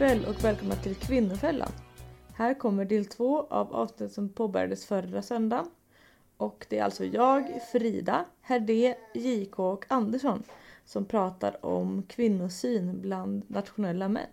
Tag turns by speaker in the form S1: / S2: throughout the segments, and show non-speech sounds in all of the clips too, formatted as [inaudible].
S1: kväll och välkomna till Kvinnofällan. Här kommer del två av avsnittet som påbörjades förra söndagen. Och det är alltså jag, Frida, Herdé, JK och Andersson som pratar om kvinnosyn bland nationella män.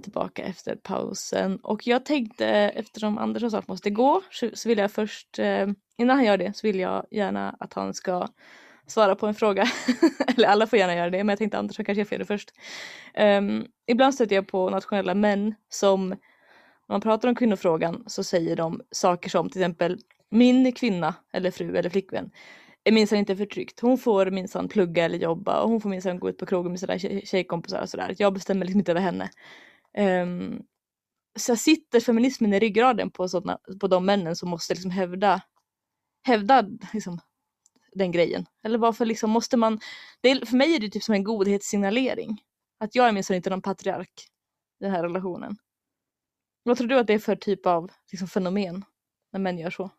S2: Vi
S1: tillbaka efter pausen och jag tänkte eftersom Andersson snart måste gå så vill jag först, eh, innan han gör det så vill jag gärna att han ska svara på en fråga. [laughs] Eller alla får gärna göra det men jag tänkte Andersson kanske får göra det först. Um, ibland stöter jag på nationella män som när man pratar om kvinnofrågan så säger de saker som till exempel min kvinna eller fru eller flickvän är minsann inte förtryckt. Hon får minsann plugga eller jobba och hon får minsann gå ut på krogen med sina tjejkompisar och sådär. Jag bestämmer liksom inte över henne. Um, så sitter feminismen i ryggraden på, sådana, på de männen som måste liksom hävda, hävda liksom, den grejen. Eller varför liksom måste man, det är, för mig är det typ som en godhetssignalering. Att jag är minsann inte någon patriark i den här relationen. Vad tror du att det är för typ av liksom, fenomen när män gör så?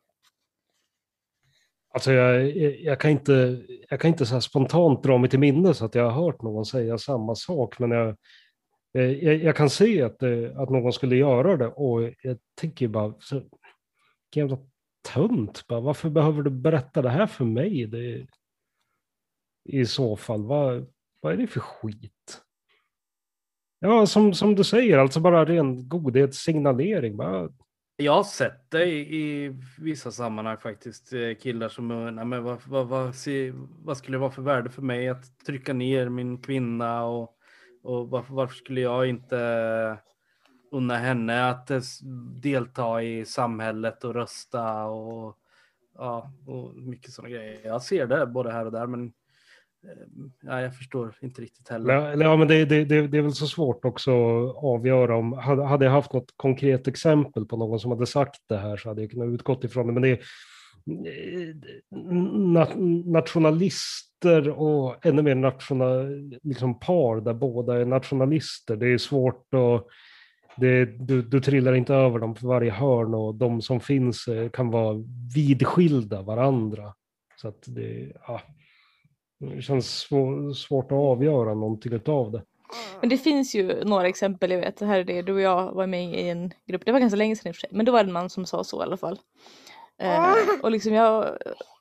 S3: Alltså jag, jag, jag kan inte, jag kan inte så här spontant dra mig till minnes att jag har hört någon säga samma sak, men jag, Eh, jag, jag kan se att, eh, att någon skulle göra det och jag tänker bara, så, vilken jävla tönt, bara, varför behöver du berätta det här för mig? Det, I så fall, vad, vad är det för skit? Ja, som, som du säger, alltså bara ren godhetssignalering. Bara,
S4: Jag har sett det i, i vissa sammanhang faktiskt. Eh, killar som undrar, men vad, vad, vad, vad skulle det vara för värde för mig att trycka ner min kvinna och, och varför, varför skulle jag inte unna henne att eh, delta i samhället och rösta och, ja, och mycket sådana grejer. Jag ser det både här och där, men eh, ja, jag förstår inte riktigt heller.
S3: ja, men det, det, det, det är väl så svårt också att avgöra om, hade, jag haft något konkret exempel på någon som hade sagt det här så hade jag kunnat utgått ifrån det. Men det är eh, nationalist nationalister och ännu mer national, liksom par där båda är nationalister. Det är svårt att det, du, du trillar inte över dem för varje hörn och de som finns eh, kan vara vidskilda varandra. Så att det, ja, det känns svår, svårt att avgöra någonting av det.
S1: Men det finns ju några exempel, jag vet, det här är det, du och jag var med i en grupp, det var ganska länge sedan i och för sig, men det var en man som sa så i alla fall. Eh, och liksom jag,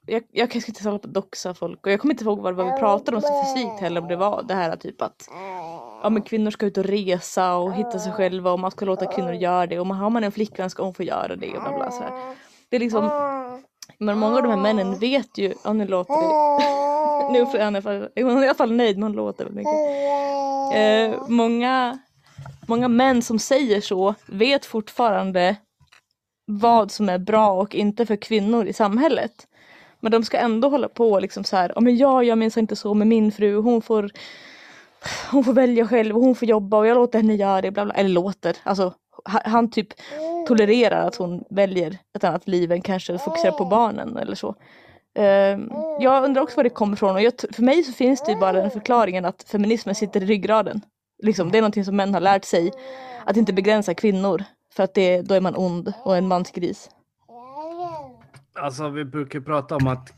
S1: jag, jag kanske inte hålla på att doxa folk och jag kommer inte ihåg vad, vad vi pratade om specifikt heller, om det var det här typ att ja, men kvinnor ska ut och resa och hitta sig själva och man ska låta kvinnor göra det och man, har man en flickvän ska hon få göra det och bla bla så här. Det är liksom, men många av de här männen vet ju, ja nu låter det, [laughs] nu är han i alla fall, hon är i alla fall nöjd men hon låter väl mycket. Eh, många, många män som säger så vet fortfarande vad som är bra och inte för kvinnor i samhället. Men de ska ändå hålla på liksom så här, ja men jag gör minst inte så med min fru, hon får hon får välja själv och hon får jobba och jag låter henne göra det, bla bla. Eller låter, alltså ha- han typ tolererar att hon väljer ett annat liv än kanske fokuserar på barnen eller så. Ehm, jag undrar också var det kommer ifrån och jag, för mig så finns det ju bara den förklaringen att feminismen sitter i ryggraden. Liksom, det är någonting som män har lärt sig att inte begränsa kvinnor för att det, då är man ond och en mansgris.
S4: Alltså vi brukar prata om att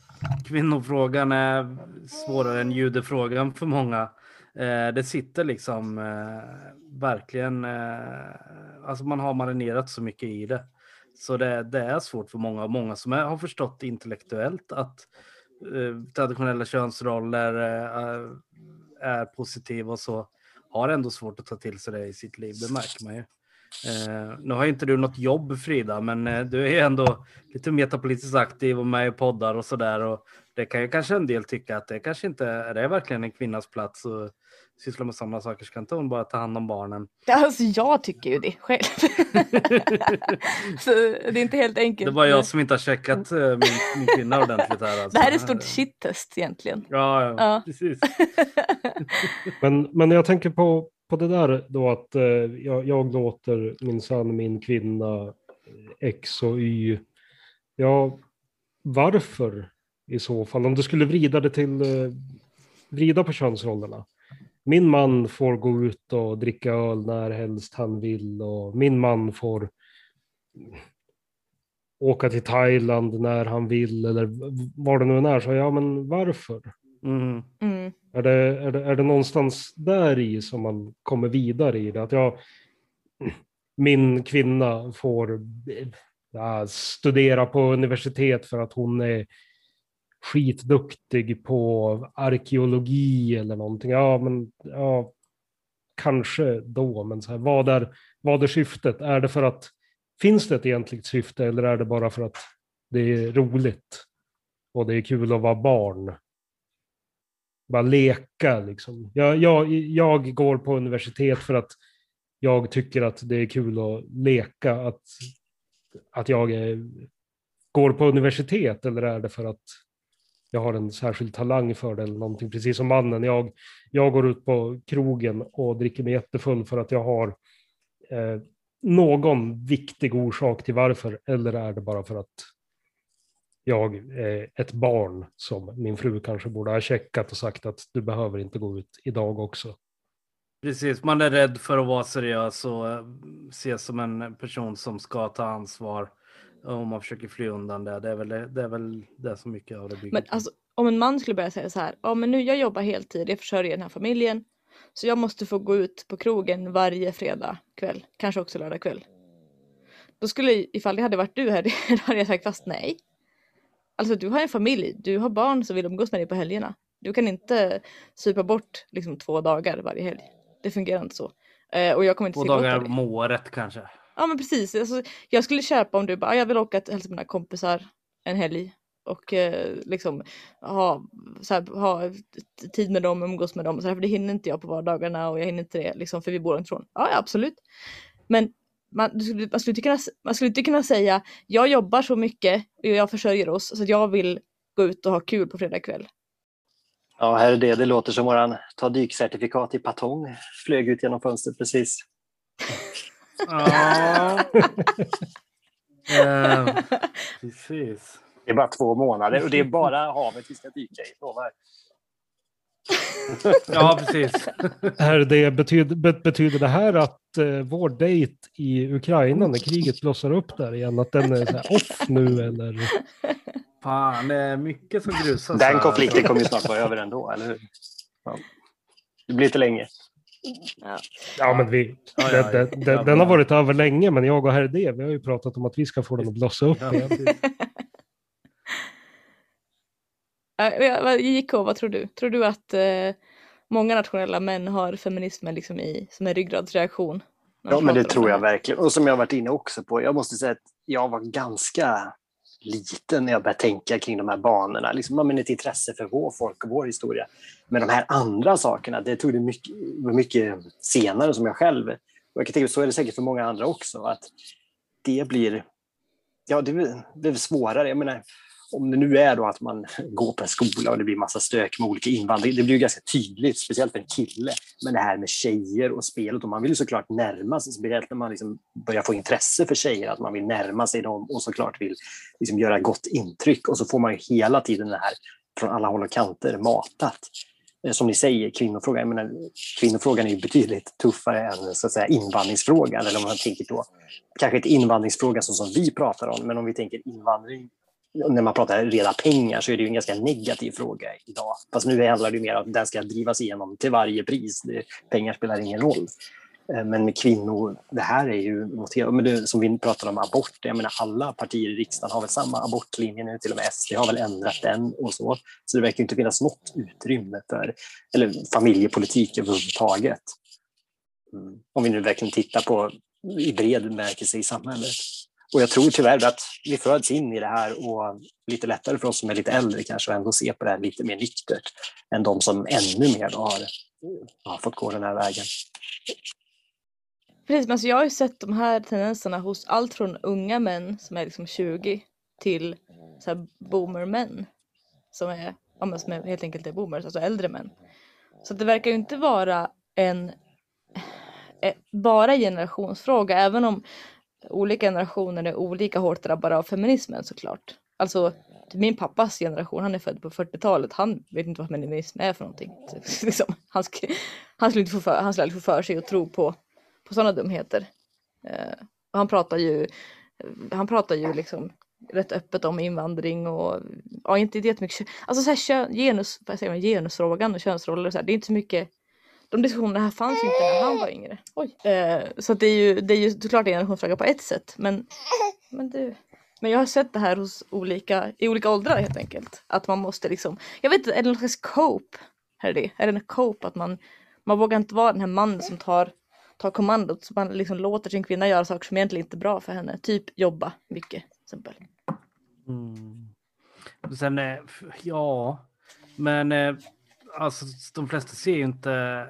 S4: kvinnofrågan är svårare än judefrågan för många. Eh, det sitter liksom eh, verkligen, eh, alltså man har marinerat så mycket i det. Så det, det är svårt för många, och många som är, har förstått intellektuellt att eh, traditionella könsroller eh, är positiva och så, har ändå svårt att ta till sig det i sitt liv, det märker man ju. Eh, nu har ju inte du något jobb Frida, men eh, du är ju ändå lite metapolitiskt aktiv och med i poddar och sådär. Och det kan ju kanske en del tycka att det kanske inte är det verkligen en kvinnas plats att syssla med sådana saker. Så kan inte hon bara ta hand om barnen?
S1: Alltså jag tycker ju det själv. [laughs] så det är inte helt enkelt.
S4: Det var jag som inte har checkat eh, min, min kvinna ordentligt här. Alltså.
S1: Det här är ett stort shit-test egentligen.
S4: Ja, ja,
S1: Ja.
S4: precis. [laughs]
S3: Men, men jag tänker på, på det där då att eh, jag, jag låter minsann min kvinna eh, X och Y. Ja, varför i så fall? Om du skulle vrida det till, eh, vrida på könsrollerna. Min man får gå ut och dricka öl när helst han vill och min man får åka till Thailand när han vill eller var det nu än är. Så ja, men varför?
S4: Mm.
S1: Mm.
S3: Är det, är, det, är det någonstans där i som man kommer vidare i det? Att jag, min kvinna får ja, studera på universitet för att hon är skitduktig på arkeologi eller någonting. Ja, men ja, kanske då, men så här, vad, är, vad är syftet? Är det för att finns det ett egentligt syfte eller är det bara för att det är roligt och det är kul att vara barn? Bara leka liksom. Jag, jag, jag går på universitet för att jag tycker att det är kul att leka. Att, att jag är, går på universitet eller är det för att jag har en särskild talang för det eller någonting. Precis som mannen. Jag, jag går ut på krogen och dricker mig jättefull för att jag har eh, någon viktig orsak till varför. Eller är det bara för att jag är ett barn som min fru kanske borde ha checkat och sagt att du behöver inte gå ut idag också.
S4: Precis, man är rädd för att vara seriös och eh, ses som en person som ska ta ansvar. Och man försöker fly undan det. Det är väl det, det, är väl det som mycket av det bygger
S1: Men alltså, om en man skulle börja säga så här, ja men nu jag jobbar heltid, jag försörjer den här familjen. Så jag måste få gå ut på krogen varje fredag kväll, kanske också lördag kväll. Då skulle, ifall det hade varit du här, [laughs] då hade jag sagt fast nej. Alltså du har en familj, du har barn som vill umgås med dig på helgerna. Du kan inte supa bort liksom två dagar varje helg. Det fungerar inte så. Eh, och jag kommer inte
S4: Två dagar om året kanske.
S1: Ja men precis. Alltså, jag skulle köpa om du bara, "Ah, jag vill åka till hälsa mina kompisar en helg och eh, liksom ha, så här, ha tid med dem, umgås med dem. Så här, för det hinner inte jag på vardagarna och jag hinner inte det liksom, för vi bor långt ifrån. Ja, ja absolut. Men man, skulle, man, skulle inte kunna, man skulle inte kunna säga jag jobbar så mycket och jag försörjer oss så att jag vill gå ut och ha kul på fredag kväll.
S5: Ja, här är det. Det låter som våran ta dykcertifikat i Patong flög ut genom fönstret precis.
S4: Ja. [laughs] eh, precis.
S5: Det är bara två månader och det är bara havet vi ska dyka i. Lovar.
S4: Ja, precis.
S3: Är det, betyder, be- betyder det här att eh, vår dejt i Ukraina när kriget blossar upp där igen, att den är så här off nu eller?
S4: Fan, det är mycket som grusas.
S5: Den konflikten kommer ju snart vara över ändå, eller hur? Ja. Det blir inte länge.
S1: Ja.
S3: Ja, men vi,
S4: Ja, ja,
S3: den, den,
S4: ja.
S3: den, har varit över länge, men jag och herr D, vi har ju pratat om att vi ska få den att blossa upp igen.
S4: precis.
S1: Ja, ja, vad- JK, vad tror du? Tror du att eh, många nationella män har feminismen liksom i, som en ryggradsreaktion?
S5: Ja, men det tror jag
S1: här?
S5: verkligen. Och som jag har varit inne också på, jag måste säga att jag var ganska liten när jag började tänka kring de här banorna. Liksom, men ett intresse för vår folk och vår historia. Men de här andra sakerna, det tog det mycket, mycket senare som jag själv... Och jag kan tänka, så är det säkert för många andra också. Att det blir... Ja, det blir, det blir svårare. Jag menar, om det nu är då att man [laughs] går på en skola och det blir massa stök med olika invandring, det blir ju ganska tydligt, speciellt för en kille. Men det här med tjejer och spelet, och man vill ju såklart närma sig, speciellt när man liksom börjar få intresse för tjejer, att man vill närma sig dem och såklart vill liksom göra gott intryck. Och så får man ju hela tiden det här från alla håll och kanter matat. Eh, som ni säger, kvinnofrågan, jag menar, kvinnofrågan är ju betydligt tuffare än så att säga, invandringsfrågan. Eller om man tänker då, kanske inte invandringsfrågan som vi pratar om, men om vi tänker invandring när man pratar reda pengar så är det ju en ganska negativ fråga idag. Fast nu handlar det mer om att den ska drivas igenom till varje pris. Det, pengar spelar ingen roll. Eh, men med kvinnor, det här är ju något helt, men det, som vi pratar om abort, jag menar alla partier i riksdagen har väl samma abortlinje nu, till och med SD har väl ändrat den och så. Så det verkar inte finnas något utrymme för eller familjepolitik överhuvudtaget. Mm. Om vi nu verkligen tittar på i bred bemärkelse i samhället. Och jag tror tyvärr att vi föds in i det här och lite lättare för oss som är lite äldre kanske att ändå se på det här lite mer nyktert än de som ännu mer har, har fått gå den här vägen.
S1: Precis, men alltså jag har ju sett de här tendenserna hos allt från unga män som är liksom 20 till så här boomermän som är, ja, men som är helt enkelt är boomers, alltså äldre män. Så att det verkar ju inte vara en eh, bara generationsfråga, även om olika generationer är olika hårt drabbade av feminismen såklart. Alltså typ min pappas generation, han är född på 40-talet, han vet inte vad feminism är för någonting. Så, [laughs] liksom, han, sk- han skulle inte få för, han skulle aldrig få för sig att tro på, på sådana dumheter. Eh, och han pratar ju, han pratar ju liksom rätt öppet om invandring och ja, inte jättemycket, alltså så här kön, genus, vad säger man, genusfrågan och könsroller och så här, det är inte så mycket de diskussionerna här fanns ju inte när han var yngre. Oj. Eh, så att det är ju, det är ju såklart en generationsfråga på ett sätt. Men, men, du, men jag har sett det här hos olika, i olika åldrar helt enkelt. Att man måste liksom, jag vet inte, är det någon slags cope? Här är det, är det en cope att man, man vågar inte vara den här mannen som tar, tar kommandot. Så man liksom låter sin kvinna göra saker som egentligen inte är bra för henne. Typ jobba mycket till exempel.
S4: Mm. Och Sen, eh, ja, men eh, alltså, de flesta ser ju inte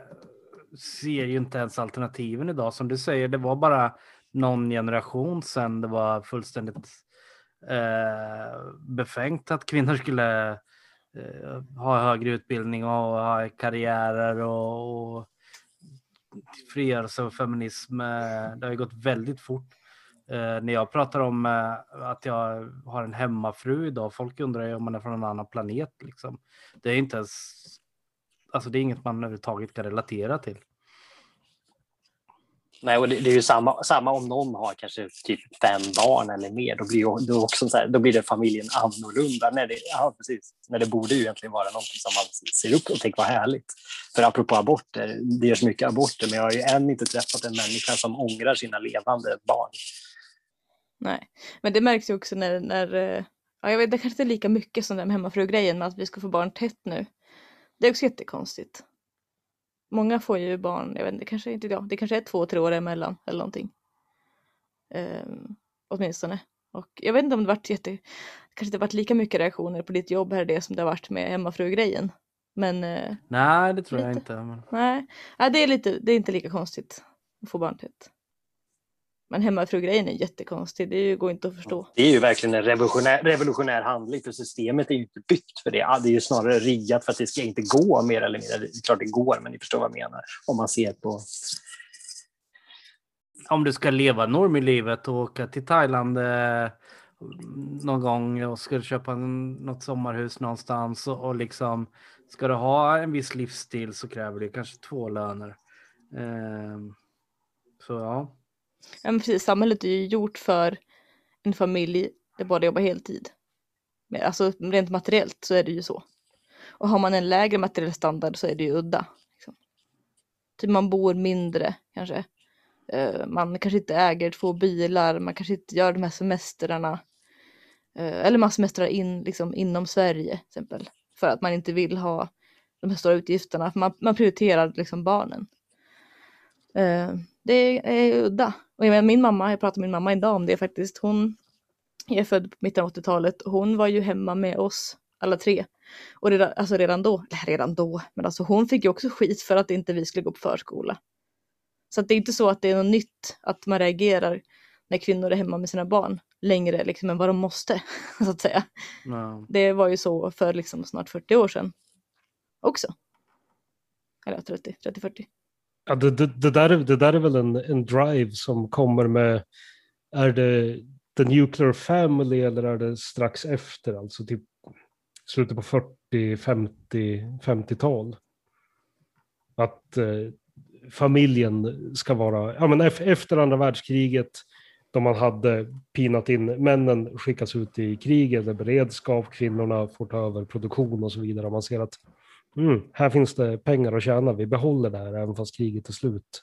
S4: ser ju inte ens alternativen idag. Som du säger, det var bara någon generation sedan det var fullständigt eh, befängt att kvinnor skulle eh, ha högre utbildning och ha karriärer och, och frigörelse och feminism. eh, Det har ju gått väldigt fort. Eh, när jag pratar om eh, att jag har en hemmafru idag, folk undrar ju om man är från en annan planet. Liksom. Det är inte ens, alltså det är inget man överhuvudtaget kan relatera till.
S5: Nej, och det, det är ju samma, samma om någon har kanske typ fem barn eller mer. Då blir, ju, då också så här, då blir det familjen annorlunda. När det, ja, precis. När det borde ju egentligen vara någonting som man ser upp och tänker vad härligt. För apropå aborter, det görs mycket aborter, men jag har ju än inte träffat en människa som ångrar sina levande barn.
S1: Nej, men det märks ju också när, när eh, ja, jag vet, det kanske inte är lika mycket som den hemmafru-grejen med att vi ska få barn tätt nu. Det är också jättekonstigt. Många får ju barn, jag vet inte, kanske inte jag, det kanske är två, tre år emellan eller någonting. Ehm, åtminstone. Och jag vet inte om det varit jätte, kanske inte varit lika mycket reaktioner på ditt jobb här det som det har varit med hemmafru-grejen. Men eh,
S4: Nej, det tror jag
S1: Lite.
S4: inte. Men...
S1: nej, nej det, är lite, det är inte lika konstigt att få barn tätt. Men hemmafru-grejen är jättekonstig, det är ju- går inte att förstå.
S5: Det är ju verkligen en revolutionär, revolutionär handling, för systemet är ju inte byggt för det. Det är ju snarare riggat för att det ska inte gå mer eller mindre. Det är klart det går, men ni förstår vad jag menar. Om man ser på...
S4: Om du ska leva normilivet och åka till Thailand eh, någon gång och ska köpa en, något sommarhus någonstans och, och liksom ska du ha en viss livsstil så kräver det kanske två löner. Ehm, så ja.
S1: Ja, men precis, samhället är ju gjort för en familj där båda jobbar heltid. Men alltså rent materiellt så är det ju så. Och har man en lägre materiell standard så är det ju udda. Liksom. Typ man bor mindre kanske. Eh, man kanske inte äger två bilar, man kanske inte gör de här semestrarna. Eh, eller man semestrar in, liksom, inom Sverige till exempel. För att man inte vill ha de här stora utgifterna. Man, man prioriterar liksom barnen. Eh, det är udda. Och jag menar, min mamma, jag pratade med min mamma idag om det faktiskt. Hon är född på mitten av 80-talet och hon var ju hemma med oss alla tre. Och redan, alltså redan då, eller redan då, men alltså hon fick ju också skit för att inte vi skulle gå på förskola. Så det är inte så att det är något nytt att man reagerar när kvinnor är hemma med sina barn längre liksom än vad de måste, [laughs] så att säga.
S4: ja.
S1: Det var ju så för liksom snart 40 år sedan också. Eller 30, 30-40.
S3: Ja, det, det, det, där, är- det där är väl en, en drive som kommer med, är det The Nuclear Family eller är det strax efter, alltså typ slutet på 40, 50, 50-tal? Att eh, familjen ska vara, ja men efter andra världskriget, då man hade pinat in, männen skickas ut i krig eller beredskap, kvinnorna får ta över produktion och så vidare. Och man ser att mm, här finns det pengar att tjäna, vi behåller det här även fast kriget är slut.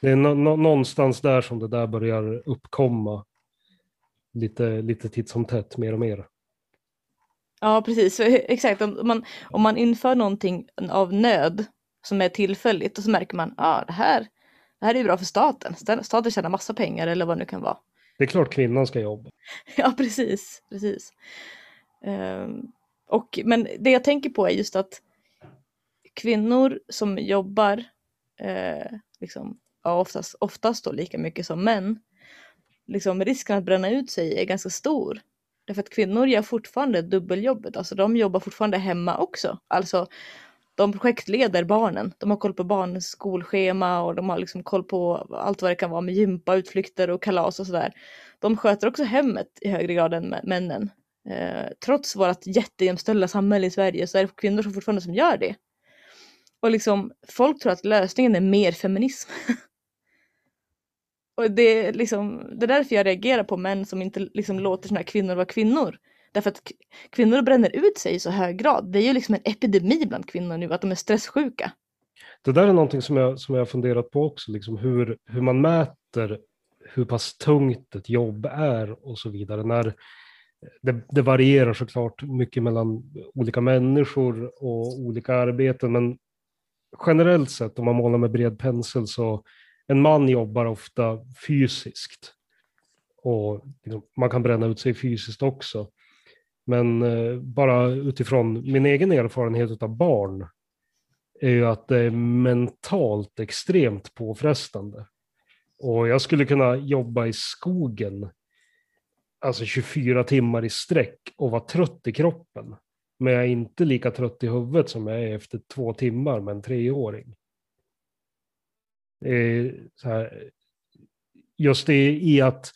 S3: Det är nå- någonstans där som det där börjar uppkomma lite, lite titt som tätt, mer och mer.
S1: Ja, precis. Så, exakt. Om man, om man inför någonting av nöd som är tillfälligt och så märker man att ah, det, här, det här är bra för staten. Sta- Staten tjänar massa pengar eller vad det nu kan vara.
S3: Det är klart kvinnan ska jobba. [laughs]
S1: Ja, precis. precis. Ehm, och, men det jag tänker på är just att kvinnor som jobbar eh, liksom, ja, oftast, oftast då lika mycket som män, liksom, risken att bränna ut sig är ganska stor. Därför att kvinnor gör fortfarande dubbeljobbet, alltså de jobbar fortfarande hemma också. Alltså de projektleder barnen, de har koll på barnens skolschema och de har liksom koll på allt vad det kan vara med gympa, utflykter och kalas och sådär. De sköter också hemmet i högre grad än männen. Eh, trots vårt jättejämställda samhälle i Sverige så är det kvinnor som fortfarande som gör det. Och liksom, folk tror att lösningen är mer feminism. [laughs] och det är liksom, det är därför jag reagerar på män som inte liksom låter sina kvinnor vara kvinnor. Därför att kvinnor bränner ut sig i så hög grad. Det är ju liksom en epidemi bland kvinnor nu, att de är stresssjuka.
S3: Det där är någonting som jag, som jag har funderat på också, liksom hur, hur man mäter hur pass tungt ett jobb är och så vidare. När det, det varierar såklart mycket mellan olika människor och olika arbeten, men generellt sett om man målar med bred pensel så en man jobbar ofta fysiskt. Och liksom, man kan bränna ut sig fysiskt också. Men eh, bara utifrån min egen erfarenhet av barn är ju att det är mentalt extremt påfrestande. Och jag skulle kunna jobba i skogen, alltså 24 timmar i sträck och vara trött i kroppen. Men jag är inte lika trött i huvudet som jag är efter två timmar med en treåring. Så här, just det i att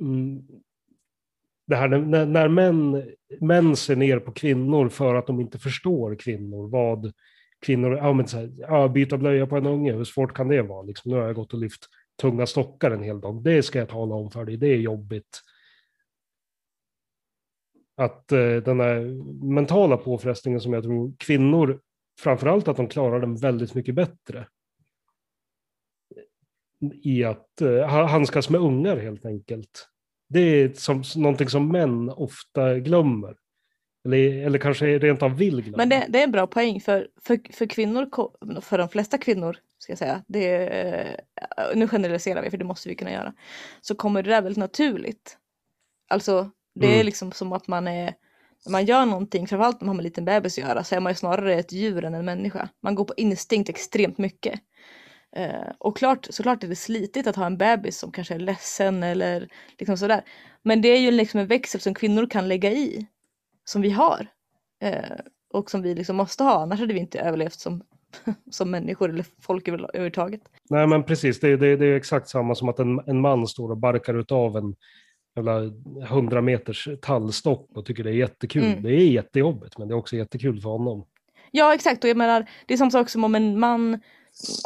S3: mm, det här när, när män, män ser ner på kvinnor för att de inte förstår kvinnor, vad kvinnor, ja men så här, ja, byta blöja på en unge, hur svårt kan det vara? Liksom, nu har jag gått och lyft tunga stockar en hel dag. Det ska jag tala om för dig, det är jobbigt. Att eh, den här mentala påfrestningen som jag tror kvinnor, framförallt att de klarar den väldigt mycket bättre. I att eh, handskas med ungar helt enkelt. Det är som, någonting som män ofta glömmer. Eller, eller kanske rent av vill glömma.
S1: Men det, det är en bra poäng för, för, för kvinnor, för de flesta kvinnor, ska jag säga, det är, nu generaliserar vi för det måste vi kunna göra, så kommer det där väldigt naturligt. Alltså det är
S3: Mm.
S1: liksom som att man är, när man gör någonting, framförallt när man har med en liten bebis att göra, så är man ju snarare ett djur än en människa. Man går på instinkt extremt mycket. Eh, och klart, såklart är det slitigt att ha en bebis som kanske är ledsen eller liksom sådär. Men det är ju liksom en växel som kvinnor kan lägga i. Som vi har. Eh, och som vi liksom måste ha, annars hade vi inte överlevt som, [laughs] som människor eller folk över- överhuvudtaget.
S3: Nej, men precis. Det, det, det är exakt samma som att en, en man står och barkar utav en jävla 100 meters tallstock och tycker det är jättekul.
S1: Mm.
S3: Det är jättejobbigt, men det är också jättekul för honom.
S1: Ja exakt, och jag menar det är samma sak som om en man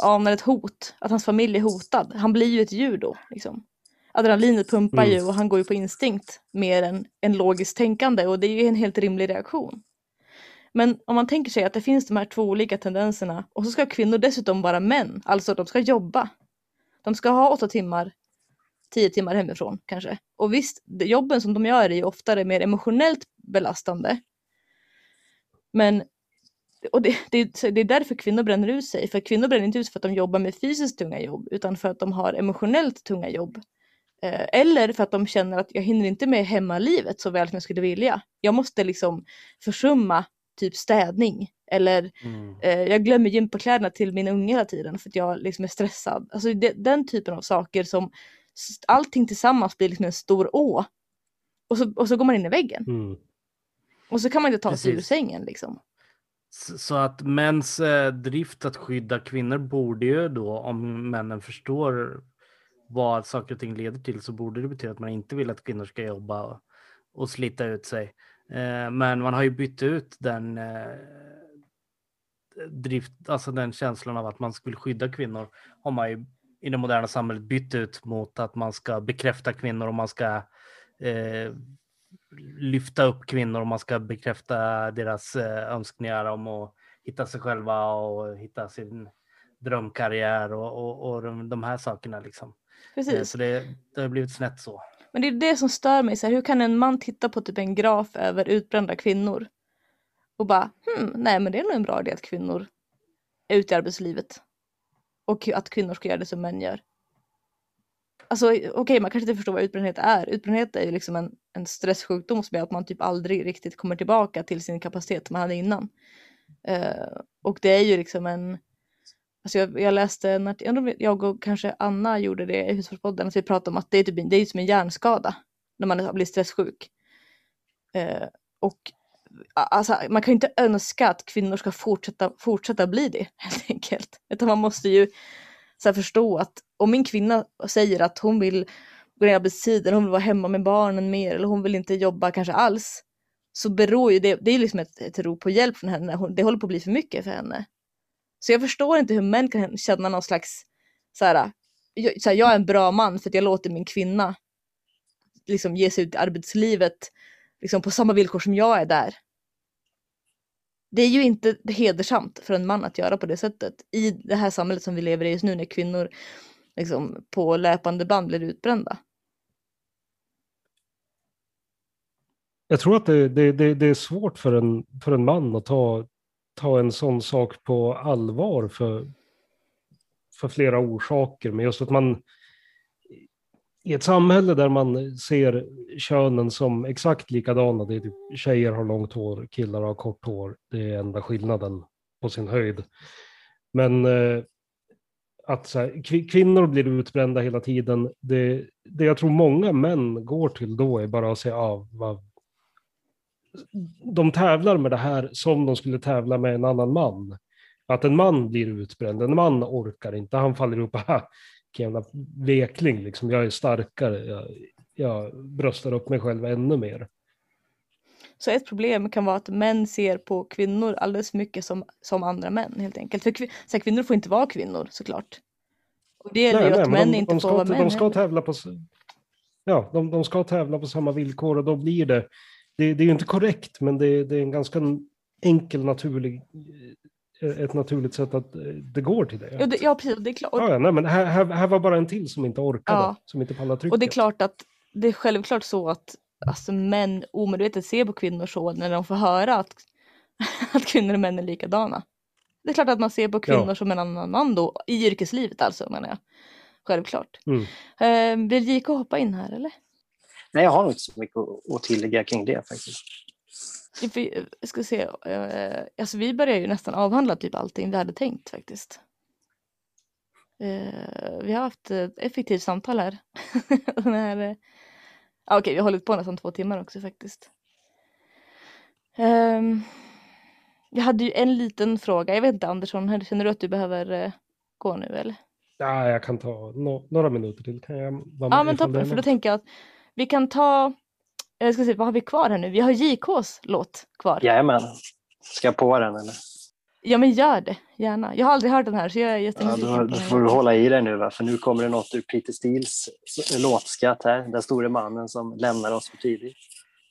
S1: anar ett hot, att hans familj är hotad. Han blir ju ett djur då. Liksom. Adrenalinet pumpar
S3: Mm.
S1: ju och han går ju på instinkt mer än, än logiskt tänkande och det är ju en helt rimlig reaktion. Men om man tänker sig att det finns de här två olika tendenserna och så ska kvinnor dessutom vara män, alltså de ska jobba. De ska ha åtta timmar, tio timmar hemifrån kanske. Och visst, jobben som de gör är ju oftare mer emotionellt belastande. Men och det, det, det är därför kvinnor bränner ut sig. För kvinnor bränner inte ut för att de jobbar med fysiskt tunga jobb utan för att de har emotionellt tunga jobb. Eh, eller för att de känner att jag hinner inte med hemmalivet så väl som jag skulle vilja. Jag måste liksom försumma typ städning. Eller
S4: Mm.
S1: eh, jag glömmer gympakläderna till min unge hela tiden för att jag liksom är stressad. Alltså det, den typen av saker som allting tillsammans blir liksom en stor å. Och så, och så går man in i väggen.
S3: Mm.
S1: Och så kan man inte ta sig ur
S4: Precis.
S1: sängen liksom.
S4: Så att mäns eh, drift att skydda kvinnor borde ju då, om männen förstår vad saker och ting leder till, så borde det betyda att man inte vill att kvinnor ska jobba och, och slita ut sig. Eh, men man har ju bytt ut den eh, drift, alltså den känslan av att man skulle skydda kvinnor har man ju i det moderna samhället bytt ut mot att man ska bekräfta kvinnor och man ska eh, lyfta upp kvinnor och man ska bekräfta deras eh, önskningar om att hitta sig själva och hitta sin drömkarriär och, och, och de, de här sakerna liksom. Eh,
S1: Precis.
S4: Så det, det har blivit snett så.
S1: Men det är det som stör mig. Så här, hur kan en man titta på typ en graf över utbrända kvinnor och bara hmm, nej men det är nog en bra idé att kvinnor är ute i arbetslivet. Och att kvinnor ska göra det som män gör. Alltså okej, man kanske inte förstår vad utbrändhet är. Utbrändhet är ju liksom en, en stresssjukdom som gör att man typ aldrig riktigt kommer tillbaka till sin kapacitet som man hade innan. Uh, och det är ju liksom en Alltså jag, jag läste en artikel, jag och kanske Anna gjorde det i Husfarspodden, att vi pratade om att det är, typ, det är som en hjärnskada när man blir stresssjuk. Eh, och alltså, man kan ju inte önska att kvinnor ska fortsätta, fortsätta bli det [laughs] helt enkelt. Utan man måste ju så här, förstå att om min kvinna säger att hon vill gå ner i arbetstiden, hon vill vara hemma med barnen mer eller hon vill inte jobba kanske alls. Så beror ju det, det är liksom ett, ett rop på hjälp från henne, hon, det håller på att bli för mycket för henne. Så jag förstår inte hur män kan känna någon slags så här, jag, så här, jag är en bra man för att jag låter min kvinna liksom ge sig ut i arbetslivet liksom på samma villkor som jag är där. Det är ju inte hedersamt för en man att göra på det sättet i det här samhället som vi lever i just nu när kvinnor liksom på löpande band blir utbrända.
S3: Jag tror att det, det, det, det är svårt för en, för en man att ta, ta en sån sak på allvar för, för flera orsaker. Men just att man i ett samhälle där man ser könen som exakt likadana, det är typ, tjejer har långt hår, killar har kort hår, det är enda skillnaden på sin höjd. Men eh, att så här, kvinnor blir utbrända hela tiden, det, det jag tror många män går till då är bara att säga, ah, vad, de tävlar med det här som de skulle tävla med en annan man. Att en man blir utbränd, en man orkar inte, han faller ihop. [laughs] jävla vekling, liksom. jag är starkare, jag, jag bröstar upp mig själv ännu mer.
S1: Så ett problem kan vara att män ser på kvinnor alldeles för mycket som, som andra män helt enkelt. För kvi- så här, kvinnor får inte vara kvinnor såklart. Och det gäller ju att
S3: men
S1: män
S3: de,
S1: inte
S3: de
S1: får vara män
S3: de ska tävla på... Ja, de, de ska tävla på samma villkor och då blir det... Det, det är ju inte korrekt, men det, det är en ganska enkel, naturlig... eh, Ett naturligt sätt att eh, det går till det.
S1: Ja, det, ja precis, det är klart.
S3: Ja, ja, nej, men här, här, här var bara en till som inte orkade,
S1: Ja.
S3: som inte pallade trycket.
S1: Och det är klart att det är självklart så att alltså, män omedvetet ser på kvinnor så när de får höra att, [laughs] att kvinnor och män är likadana. Det är klart att man ser på kvinnor
S3: Ja.
S1: som en annan man då, i yrkeslivet alltså menar jag. Självklart.
S3: Mm.
S1: Eh, vill JK hoppa in här eller?
S5: Nej, jag har nog inte så mycket att- att tillägga kring det faktiskt.
S1: Jag ska se, eh, alltså vi börjar ju nästan avhandla typ allting vi hade tänkt faktiskt. Eh, vi har haft ett effektivt samtal här. [laughs] Här eh, ja, okej, vi har hållit på nästan två timmar också faktiskt. Um, jag hade ju en liten fråga, jag vet inte Andersson, känner du att du behöver eh, gå nu eller?
S3: Ja, jag kan ta no, några minuter till. Kan jag
S1: Ja men toppen, för då tänker jag att vi kan ta, jag ska se, vad har vi kvar här nu? Vi har JKs låt kvar.
S5: Jajamän. Ska jag på den eller?
S1: Ja men gör det, gärna. Jag har aldrig hört den här så jag är
S5: Ja,
S1: jättenyfiken
S5: då,
S1: på
S5: då
S1: den.
S5: får du hålla i dig nu va? för nu kommer det något ur Peter Steels låtskatt här. Den store mannen som lämnar oss för tidigt.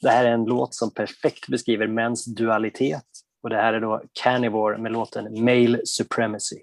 S5: Det här är en låt som perfekt beskriver mäns dualitet. Och det här är då Carnivore med låten Male Supremacy.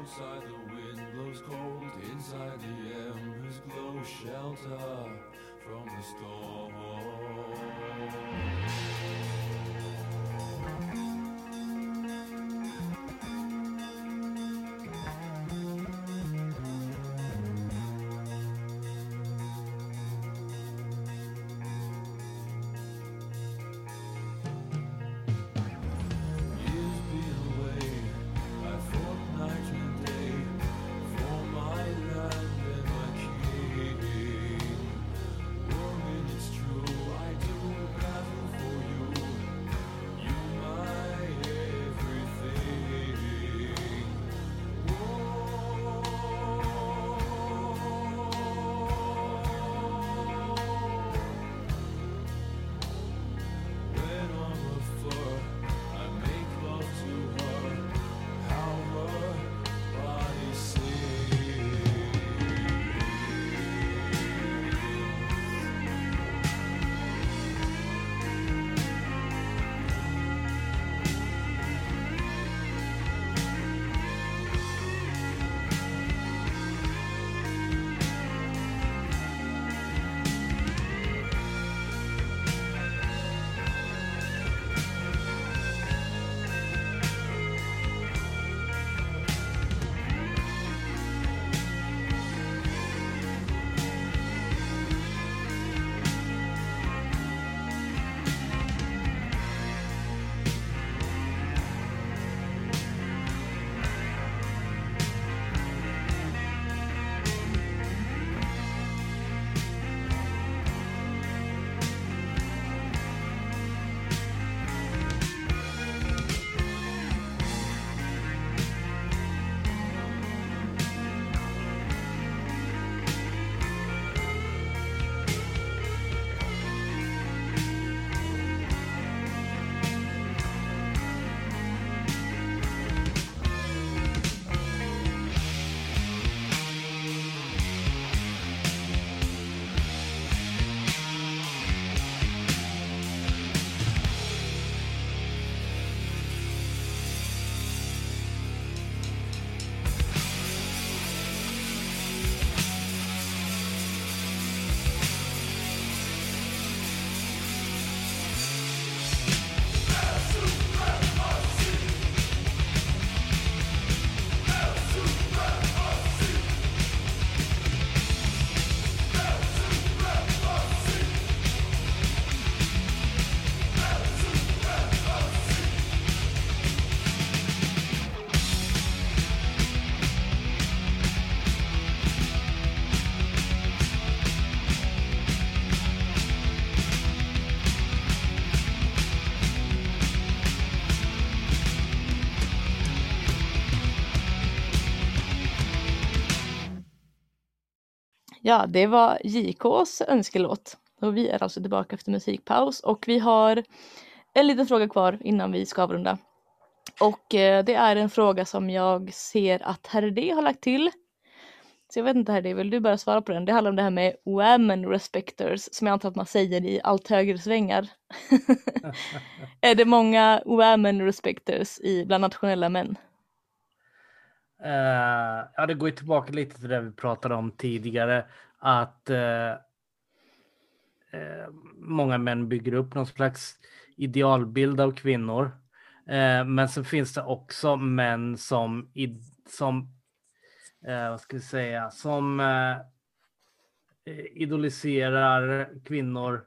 S6: Outside the wind blows cold, inside the embers glow shelter from the storm.
S1: Ja, det var JKs önskelåt. Och vi är alltså tillbaka efter musikpaus och vi har en liten fråga kvar innan vi ska avrunda. Och eh, det är en fråga som jag ser att Herr D har lagt till. Så jag vet inte Herr D, vill du bara svara på den? Det handlar om det här med women respecters som jag antar att man säger i allt högre svängar. [laughs] är det många women respecters i bland nationella män?
S4: Uh, ja, det går ju tillbaka lite till det vi pratade om tidigare. Att uh, uh, många män bygger upp någon slags idealbild av kvinnor. Men så finns det också män som, i, som vad ska vi säga, som idoliserar kvinnor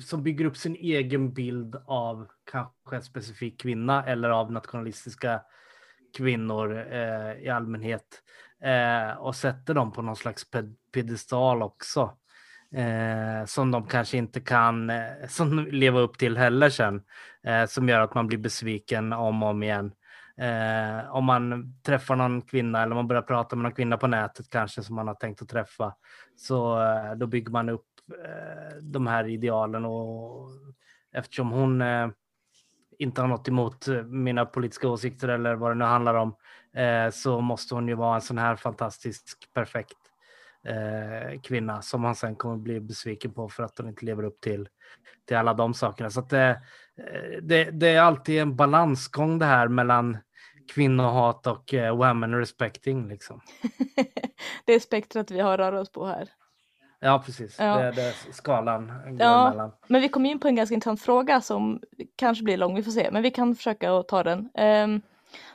S4: som bygger upp sin egen bild av kanske en specifik kvinna eller av nationalistiska kvinnor eh, i allmänhet eh, och sätter dem på någon slags ped- piedestal också. Eh, som de kanske inte kan eh, som leva upp till heller sen. Eh, som gör att man blir besviken om och om igen. Eh, om man träffar någon kvinna eller man börjar prata med någon kvinna på nätet kanske som man har tänkt att träffa. Så eh, då bygger man upp eh, de här idealen och eftersom hon eh, inte har något emot eh, mina politiska åsikter eller vad det nu handlar om eh, så måste hon ju vara en sån här fantastisk perfekt eh, kvinna som han sen kommer bli besviken på för att hon inte lever upp till, till alla de sakerna. Så att det, eh, det, det är alltid en balansgång det här mellan kvinnohat och eh, women respecting. Liksom. [laughs]
S1: det är spektrat vi har att röra oss på här.
S4: Ja, precis.
S1: Ja.
S4: Det, det skalan går
S1: Ja.
S4: emellan.
S1: Men vi kom in på en ganska intressant fråga som kanske blir lång, vi får se, men vi kan försöka att ta den. Um,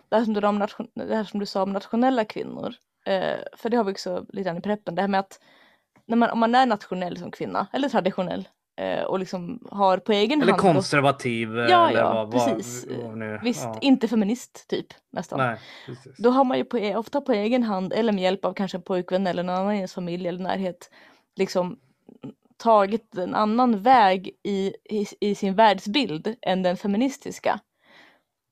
S1: det, här som du, sa om nation- det här som du sa om nationella kvinnor, eh, för det har vi också lite grann i preppen, det här med att när man, om man är nationell som kvinna, eller traditionell, eh, och liksom har på egen
S4: Eller
S1: hand...
S4: konservativ. eh,
S1: Ja,
S4: eller
S1: ja,
S4: vad,
S1: precis.
S4: Vad, nu.
S1: Visst,
S4: ja.
S1: inte feminist typ nästan.
S4: Nej, precis.
S1: Då har man ju på, e- ofta på egen hand eller med hjälp av kanske en pojkvän eller någon annan i ens familj eller närhet liksom tagit en annan väg i, i, i sin världsbild än den feministiska.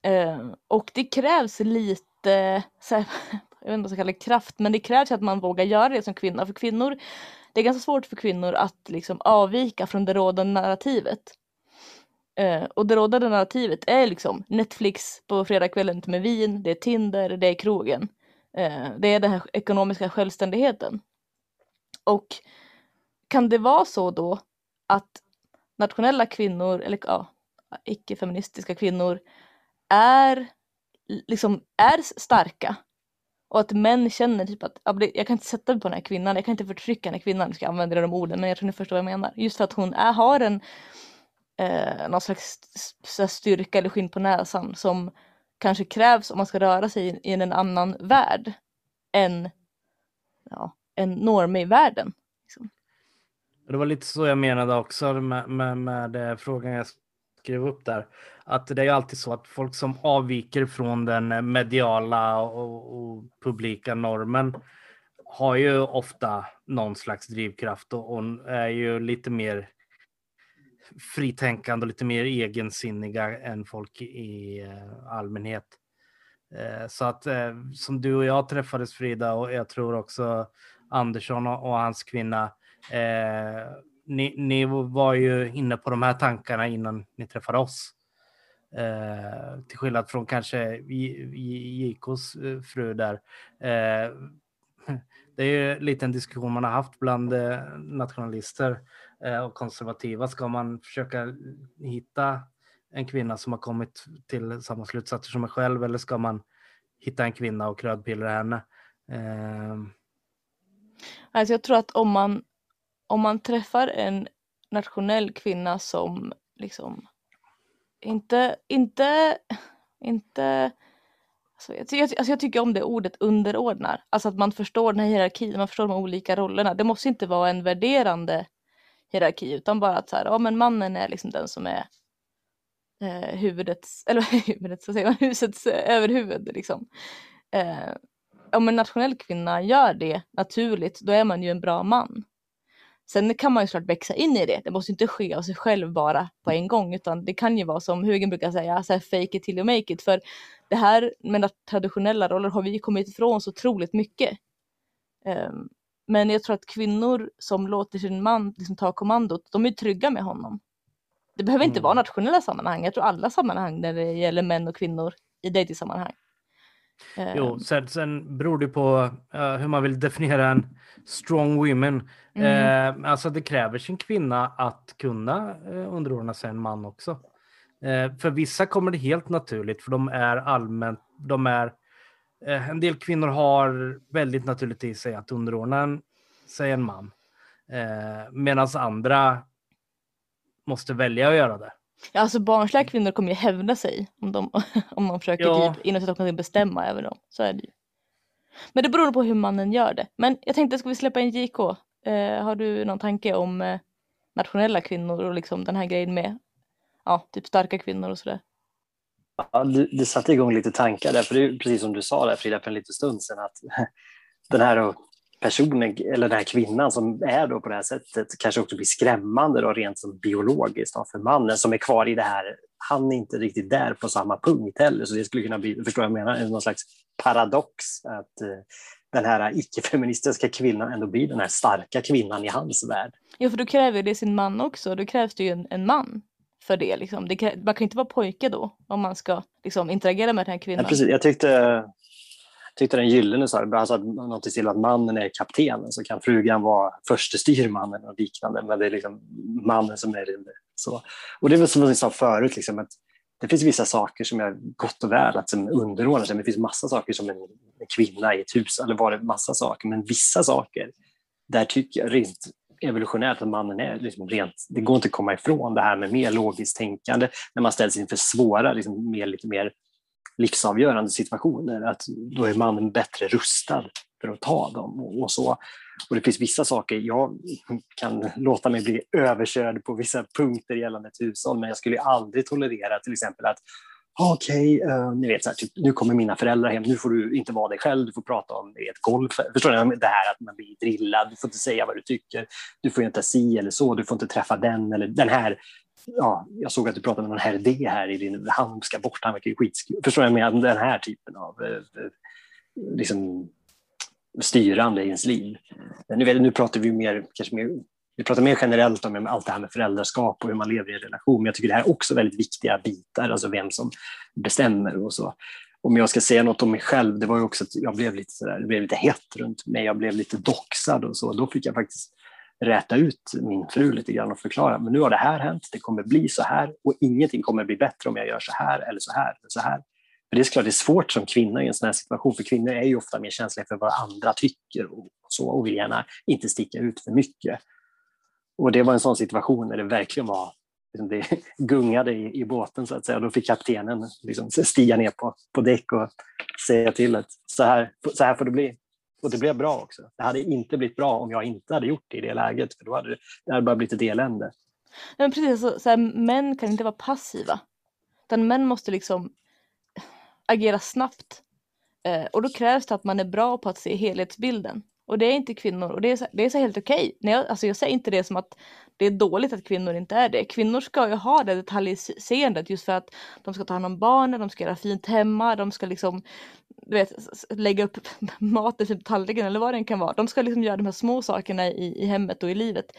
S1: Eh, och det krävs lite, så här, [laughs] jag vet inte vad jag ska kalla det kraft, men det krävs att man vågar göra det som kvinna. För kvinnor, det är ganska svårt för kvinnor att liksom avvika från det rådande narrativet. Eh, och det rådande narrativet är liksom Netflix på fredagskvällen med vin, det är Tinder, det är krogen. Eh, det är den här ekonomiska självständigheten. Och kan det vara så då att nationella kvinnor, eller ja, icke-feministiska kvinnor, är liksom är starka och att män känner typ att jag kan inte sätta mig på den här kvinnan, jag kan inte förtrycka den här kvinnan, jag ska använda de orden, men jag tror ni förstår vad jag menar. Just för att hon är, har en eh, någon slags styrka eller skinn på näsan som kanske krävs om man ska röra sig i, i en annan värld än, ja, norm-i-världen.
S4: Det var lite så jag menade också med, med, med eh, frågan jag skrev upp där. Att det är ju alltid så att folk som avviker från den eh, mediala och, och publika normen har ju ofta någon slags drivkraft och, och är ju lite mer fritänkande och lite mer egensinniga än folk i eh, allmänhet. Så att som du och jag träffades Frida och jag tror också Andersson och, och hans kvinna. Eh, ni, ni var ju inne på de här tankarna innan ni träffade oss. Eh, till skillnad från kanske JKs eh, fru där. Eh, [laughs] det är ju lite en diskussion man har haft bland eh, nationalister eh, och konservativa. Ska man försöka hitta en kvinna som har kommit till samma slutsatser som en själv eller ska man hitta en kvinna och rödpillra henne? Eh,
S1: Alltså jag tror att om man, om man träffar en nationell kvinna som liksom inte, inte, inte alltså jag, ty- alltså jag tycker om det ordet underordnar. Alltså att man förstår den här hierarkin, man förstår de olika rollerna. Det måste inte vara en värderande hierarki utan bara att så här, ja men mannen är liksom den som är eh, huvudets, [laughs] eller huvudets, så säger man, husets eh, överhuvud liksom. Eh, om en nationell kvinna gör det naturligt, då är man ju en bra man. Sen kan man ju såklart växa in i det. Det måste inte ske av sig själv bara på en gång, utan det kan ju vara som Hugen brukar säga, så här, fake it till you make it. För det här med traditionella roller har vi kommit ifrån så otroligt mycket. Ehm, men jag tror att kvinnor som låter sin man liksom, ta kommandot, de är trygga med honom. Det behöver inte
S4: Mm.
S1: vara nationella sammanhang, jag tror alla sammanhang när det gäller män och kvinnor i dejtingsammanhang. Ehm,
S4: Jo, sen, sen beror det på eh, hur man vill definiera en strong women.
S1: Mm.
S4: Eh, alltså det kräver sin kvinna att kunna eh, underordna sig en man också. Eh, för vissa kommer det helt naturligt för de är allmänt, de är, eh, en del kvinnor har väldigt naturligt i sig att underordna en, sig en man. Medan andra måste välja att göra det.
S1: Ja, alltså barnsliga kvinnor kommer ju hävda sig om de, [laughs] om de försöker
S4: Ja.
S1: typ de kan bestämma över dem. Så är det ju. Men det beror på hur mannen gör det. Men jag tänkte, ska vi släppa in JK? Eh, har du någon tanke om eh, nationella kvinnor och liksom den här grejen med ja, typ starka kvinnor och sådär?
S5: Ja, det, det satte igång lite tankar där, för det är precis som du sa där Frida för en liten stund sedan att [laughs] den här personen, eller den här kvinnan som är då på det här sättet kanske också blir skrämmande då, rent som biologiskt då, för mannen som är kvar i det här han är inte riktigt där på samma punkt heller. Så det skulle kunna bli, förstår jag menar, någon slags paradox att eh, den här icke-feministiska kvinnan ändå blir den här starka kvinnan i hans värld.
S1: Ja, för då kräver det sin man också. Då krävs det ju en, en man för det. Liksom. det man kan inte vara pojke då om man ska liksom, interagera med den här
S5: Ja,
S1: kvinnan.
S5: precis. Jag tyckte, tyckte den gyllene sa det, han sa något i stil att mannen är kaptenen, så kan frugan vara förste styrmannen och liknande, men det är liksom mannen som är det. Så. Och det är väl som jag sa förut, liksom, att det finns vissa saker som är gott och väl att som underordnar sig, men det finns massa saker som en, en kvinna i ett hus, eller var det massa saker, men vissa saker, där tycker jag rent evolutionärt att mannen är liksom rent, det går inte att komma ifrån det här med mer logiskt tänkande när man ställs inför svåra, liksom mer, lite mer livsavgörande situationer, att då är mannen bättre rustad för att ta dem och, och så. Och det finns vissa saker, jag kan låta mig bli överkörd på vissa punkter gällande ett hushåll, men jag skulle aldrig tolerera till exempel att ah, Okej, eh, ni vet, så här, typ, nu kommer mina föräldrar hem, nu får du inte vara dig själv, du får prata om ett golf. Förstår ni? Det här att man blir drillad, du får inte säga vad du tycker, du får inte si eller så, du får inte träffa den eller den här. Ja, jag såg att du pratade med någon herr D här i din, han ska bort, han verkar ju skitskum. Förstår jag Med den här typen av eh, eh, liksom, styrande i ens liv. Men Nu, nu pratar vi mer, kanske mer, vi pratar mer generellt om allt det här med föräldraskap och hur man lever i en relation, men jag tycker det här är också väldigt viktiga bitar, alltså vem som bestämmer och så. Om jag ska säga något om mig själv, det var ju också att jag blev lite sådär, det blev lite hett runt mig, jag blev lite doxad och så, då fick jag faktiskt räta ut min fru lite grann och förklara, men nu har det här hänt, det kommer bli så här och ingenting kommer bli bättre om jag gör så här eller så här eller så här. För det är klart det är svårt som kvinna i en sån här situation, för kvinnor är ju ofta mer känsliga för vad andra tycker och så och vill gärna inte sticka ut för mycket. Och det var en sån situation när det verkligen var, liksom, det [laughs] gungade i, i båten så att säga. Då fick kaptenen liksom stiga ner på, på däck och säga till att så här, så här får det bli. Och det blev bra också. Det hade inte blivit bra om jag inte hade gjort det i det läget, för då hade det, det hade bara blivit ett elände.
S1: Nej, men precis, så, så här, män kan inte vara passiva. Utan män måste liksom agera snabbt. Eh, och då krävs det att man är bra på att se helhetsbilden. Och det är inte kvinnor och det är så, det är så helt okej. Okay. Jag, alltså jag säger inte det som att det är dåligt att kvinnor inte är det. Kvinnor ska ju ha det detaljseendet just för att de ska ta hand om barnen, de ska göra fint hemma, de ska liksom du vet, lägga upp [laughs] maten på typ tallriken eller vad det än kan vara. De ska liksom göra de här små sakerna i, i hemmet och i livet.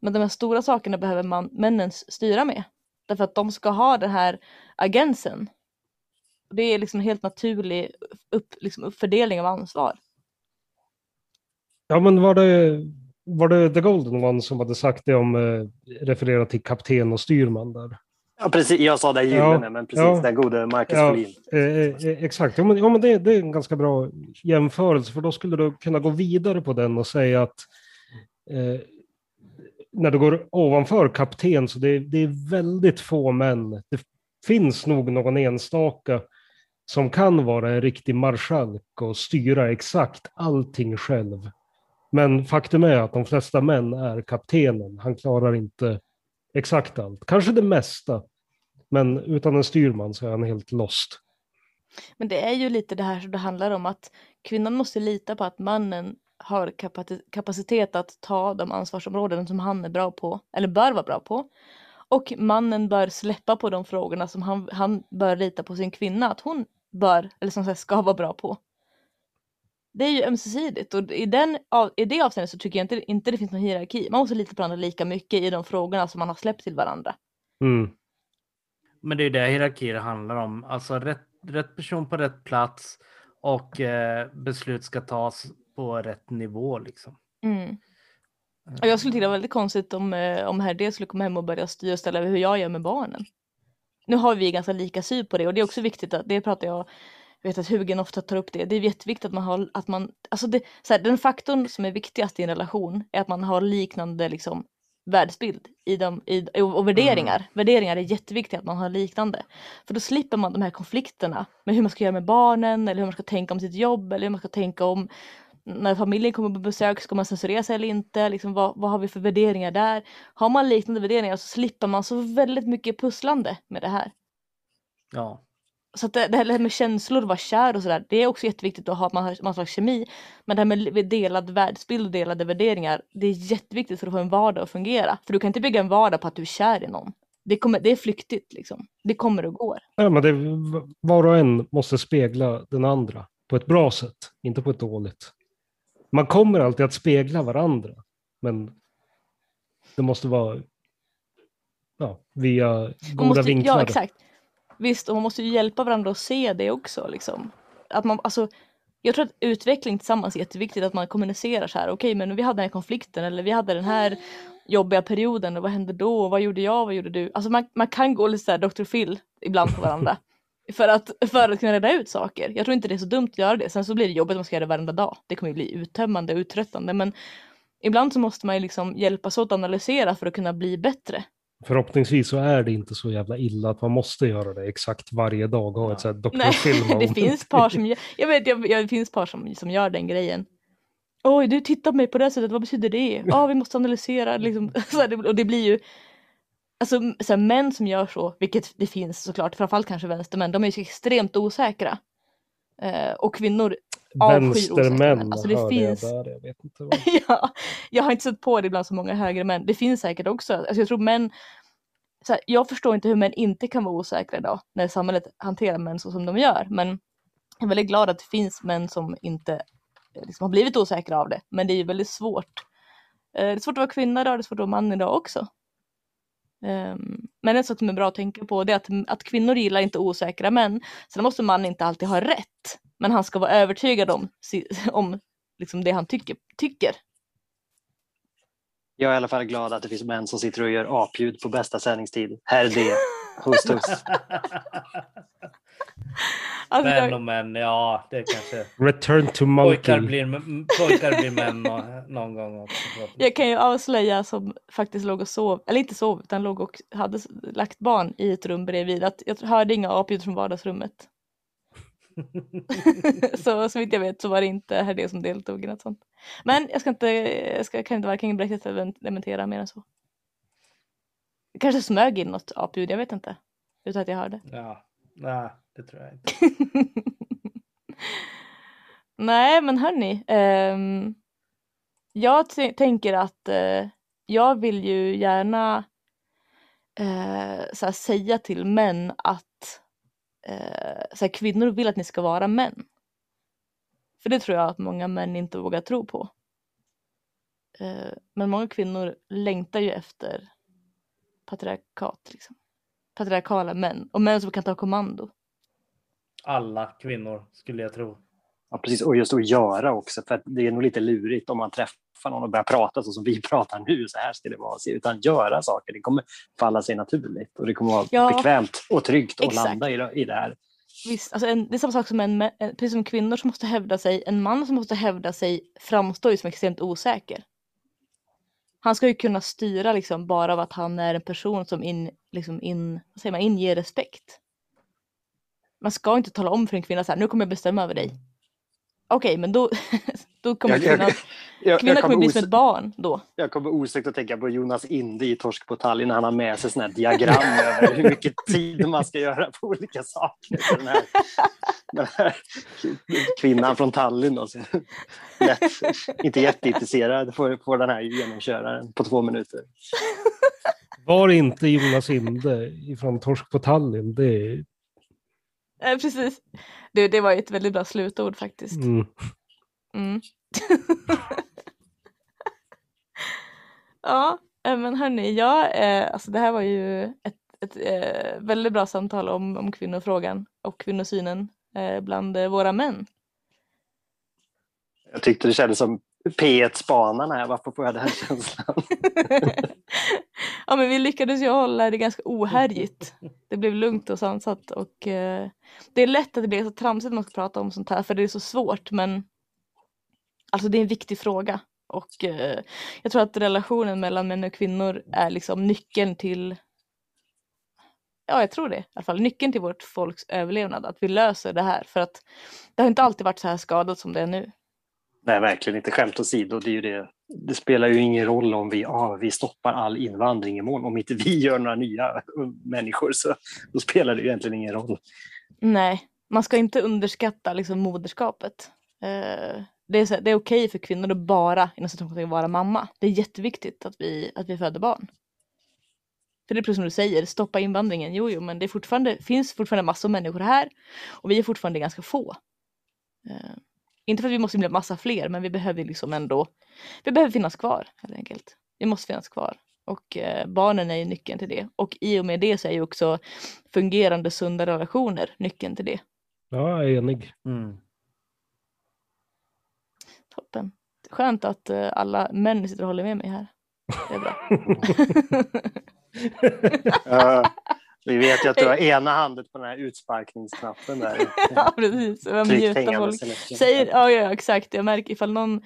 S1: Men de här stora sakerna behöver man, männen styra med. Därför att de ska ha den här agensen. Det är liksom en helt naturlig upp, liksom uppfördelning av ansvar.
S3: Ja, men var det, var det The Golden One som hade sagt det om, eh, refererat till kapten och styrman där?
S5: Ja, precis. Jag sa det gyllene,
S3: Ja,
S5: men precis
S3: ja.
S5: den gode Marcus
S3: Ja,
S5: Collin.
S3: eh, eh, exakt, ja, men, ja, men det, det är en ganska bra jämförelse, för då skulle du kunna gå vidare på den och säga att eh, när du går ovanför kapten så det, det är väldigt få män. Det finns nog någon enstaka som kan vara en riktig marskalk och styra exakt allting själv. Men faktum är att de flesta män är kaptenen. Han klarar inte exakt allt, kanske det mesta. Men utan en styrman så är han helt lost.
S1: Men det är ju lite det här som det handlar om att kvinnan måste lita på att mannen har kapacitet att ta de ansvarsområden som han är bra på, eller bör vara bra på. Och mannen bör släppa på de frågorna som han, han bör lita på sin kvinna att hon bör, eller som sagt ska vara bra på. Det är ju ömsesidigt och i, den, i det avseendet så tycker jag inte, inte det finns någon hierarki. Man måste lita på varandra lika mycket i de frågorna som man har släppt till varandra.
S3: Mm.
S4: Men det är det hierarkier handlar om. Alltså rätt, rätt person på rätt plats och eh, beslut ska tas på rätt nivå liksom.
S1: Mm. Och jag skulle tycka det var väldigt konstigt om, eh, om herr D skulle komma hem och börja styra och ställa över hur jag gör med barnen. Nu har vi ganska lika syn på det och det är också viktigt att, det pratar jag, jag vet att Hugen ofta tar upp det, det är jätteviktigt att man har, att man, alltså det, så här, den faktorn som är viktigast i en relation är att man har liknande liksom världsbild i dem, i, och, värderingar. Värderingar är jätteviktigt att man har liknande. För då slipper man de här konflikterna med hur man ska göra med barnen eller hur man ska tänka om sitt jobb eller hur man ska tänka om när familjen kommer på besök, ska man censurera sig eller inte? Liksom, vad, vad har vi för värderingar där? Har man liknande värderingar så slipper man så väldigt mycket pusslande med det här.
S4: Ja.
S1: Så att det, det här med känslor, vara kär och sådär, det är också jätteviktigt att ha man har någon slags kemi. Men det här med delad världsbild och delade värderingar, det är jätteviktigt för att få en vardag att fungera. För du kan inte bygga en vardag på att du är kär i någon. Det, kommer, det är flyktigt liksom. Det kommer och går.
S3: Ja, men det, var och en måste spegla den andra på ett bra sätt, inte på ett dåligt. Man kommer alltid att spegla varandra, men det måste vara ja, via
S1: Man
S3: goda
S1: måste,
S3: vinklar.
S1: ja, exakt. Visst, och man måste ju hjälpa varandra att se det också. Liksom. Att man, alltså, jag tror att utveckling tillsammans är jätteviktigt, att man kommunicerar så här. Okej, men vi hade den här konflikten eller vi hade den här jobbiga perioden och vad hände då? Vad gjorde jag? Vad gjorde du? Alltså man, man kan gå lite så här Dr. Phil ibland på varandra. [laughs] för, att, för att kunna reda ut saker. Jag tror inte det är så dumt att göra det. Sen så blir det jobbigt om man ska göra det varenda dag. Det kommer ju bli uttömmande och uttröttande. Men ibland så måste man ju liksom hjälpas åt att analysera för att kunna bli bättre.
S3: Förhoppningsvis så är det inte så jävla illa att man måste göra det exakt varje dag och ha ett så här.
S1: Nej, [laughs] det finns par som gör, jag vet, jag, jag, det finns par som, som gör den grejen. Oj, du tittar på mig på det här sättet, vad betyder det? [laughs] Ja, vi måste analysera liksom. [laughs] Och det blir ju, alltså så här, män som gör så, vilket det finns såklart, framförallt kanske vänstermän, de är ju extremt osäkra. Eh, och kvinnor.
S3: Vänstermän
S1: Alltså det
S3: hörde
S1: finns,
S3: jag där, jag vet inte vad. [laughs]
S1: ja, jag har inte sett på det ibland så många högre män. Det finns säkert också. Alltså jag tror män, så här, jag förstår inte hur män inte kan vara osäkra idag när samhället hanterar män så som de gör. Men jag är väldigt glad att det finns män som inte eh, liksom, har blivit osäkra av det. Men det är ju väldigt svårt. Eh, Det är svårt att vara kvinna idag, det är svårt att vara man idag också. Ehm, Men en sak som är bra att tänka på det är att, att kvinnor gillar inte osäkra män. Sen måste man inte alltid ha rätt. Men han ska vara övertygad om, [laughs] om liksom det han tycker. tycker.
S5: Jag är i alla fall glad att det finns män som sitter och gör apljud på bästa sändningstid. Herr D. Hust hust.
S1: Alltså,
S4: Män
S1: jag,
S4: och män, ja det kanske.
S3: Return to
S4: Pojkar
S3: monkey.
S4: blir, m- pojkar blir män nå- någon gång också.
S1: jag kan ju avslöja som faktiskt låg och sov, eller inte sov, utan låg och hade lagt barn i ett rum bredvid. Att jag hörde inga apljud från vardagsrummet. [laughs] så så vitt jag vet så var det inte herr D som deltog i något sånt. Men jag ska inte, jag ska, kan inte varken berätta eller dementera mer än så. Det kanske smög in något apljud, jag vet inte. Utan att jag hörde.
S4: Ja, nej, det tror jag inte. [laughs]
S1: Nej, men hörni. ehm, jag tänker att eh, jag vill ju gärna här, säga till män att eh, så här, kvinnor vill att ni ska vara män. För det tror jag att många män inte vågar tro på. Eh, men många kvinnor längtar ju efter patriarkat. Liksom. Patriarkala män och män som kan ta kommando.
S4: Alla kvinnor skulle jag tro.
S5: Ja, precis. Och just att göra också, för att det är nog lite lurigt om man träffar någon och börjar prata så som vi [laughs] pratar nu, så här ska det vara, utan göra saker. Det kommer falla sig naturligt och det kommer vara
S1: Ja.
S5: bekvämt och tryggt att
S1: Exakt.
S5: landa i det, i det här.
S1: Visst, alltså en, det är samma sak som en, eh, precis som kvinnor som måste hävda sig, en man som måste hävda sig framstår ju som extremt osäker. Han ska ju kunna styra liksom bara av att han är en person som in, liksom in, vad säger man, inger respekt. Man ska inte tala om för en kvinna så här, nu kommer jag bestämma över dig. Okej, men då, [laughs] då kommer
S5: Jag-
S1: kvinnan,
S5: Jag,
S1: kvinnan
S5: jag,
S1: kommer
S5: kommer
S1: bli som ett barn då.
S5: jag kommer osökt att tänka på Jonas Inde i Torsk på Tallinn när han har med sig såna här diagram [laughs] över hur mycket tid man ska göra på olika saker. Den här, den här kvinnan från Tallinn då, så lätt, inte jätteintresserad, får, får den här genomköraren på två minuter.
S3: Var inte Jonas Inde från Torsk på Tallinn? Det är...
S1: Precis. Det, det var ett väldigt bra slutord faktiskt.
S3: Mm.
S1: Mm. [laughs] ja, eh, men hörni, ja, eh, alltså det här var ju ett, ett eh, väldigt bra samtal om, om kvinnofrågan och kvinnosynen eh, bland eh, våra män.
S5: Jag tyckte det kändes som P1-spanarna här, varför får jag den känslan? [laughs]
S1: ja, men vi lyckades ju hålla det ganska ohärjigt. Det blev lugnt och sansat och eh, det är lätt att det blir så tramsigt när man ska prata om sånt här för det är så svårt men alltså det är en viktig fråga och eh, jag tror att relationen mellan män och kvinnor är liksom nyckeln till Ja, jag tror det i alla fall. Nyckeln till vårt folks överlevnad, att vi löser det här. För att det har inte alltid varit så här skadat som det är nu.
S5: Nej, verkligen inte. Skämt åsido, det, är ju det. det spelar ju ingen roll om vi, ah, vi stoppar all invandring imorgon. Om inte vi gör några nya människor så då spelar det ju egentligen ingen roll.
S1: Nej, man ska inte underskatta liksom moderskapet. Eh, det är, så, det är okej för kvinnor att bara inom situationen vara mamma. Det är jätteviktigt att vi, att vi föder barn. För det är precis som du säger, stoppa invandringen. Jo, jo, men det är fortfarande, finns fortfarande massor av människor här och vi är fortfarande ganska få. Eh, inte för att vi måste bli massa fler, men vi behöver liksom ändå, vi behöver finnas kvar helt enkelt. Vi måste finnas kvar. Och eh, barnen är ju nyckeln till det. Och i och med det så är ju också fungerande sunda relationer nyckeln till det.
S3: Ja, jag är enig.
S4: Mm.
S1: Toppen. Skönt att eh, alla män sitter och håller med mig här. Det är bra. [laughs]
S5: Ja, vi vet ju att du har ena handen på den här utsparkningsknappen där. [laughs]
S1: ja, precis. Jag folk. Säger, ja, ja, exakt. Jag märker ifall någon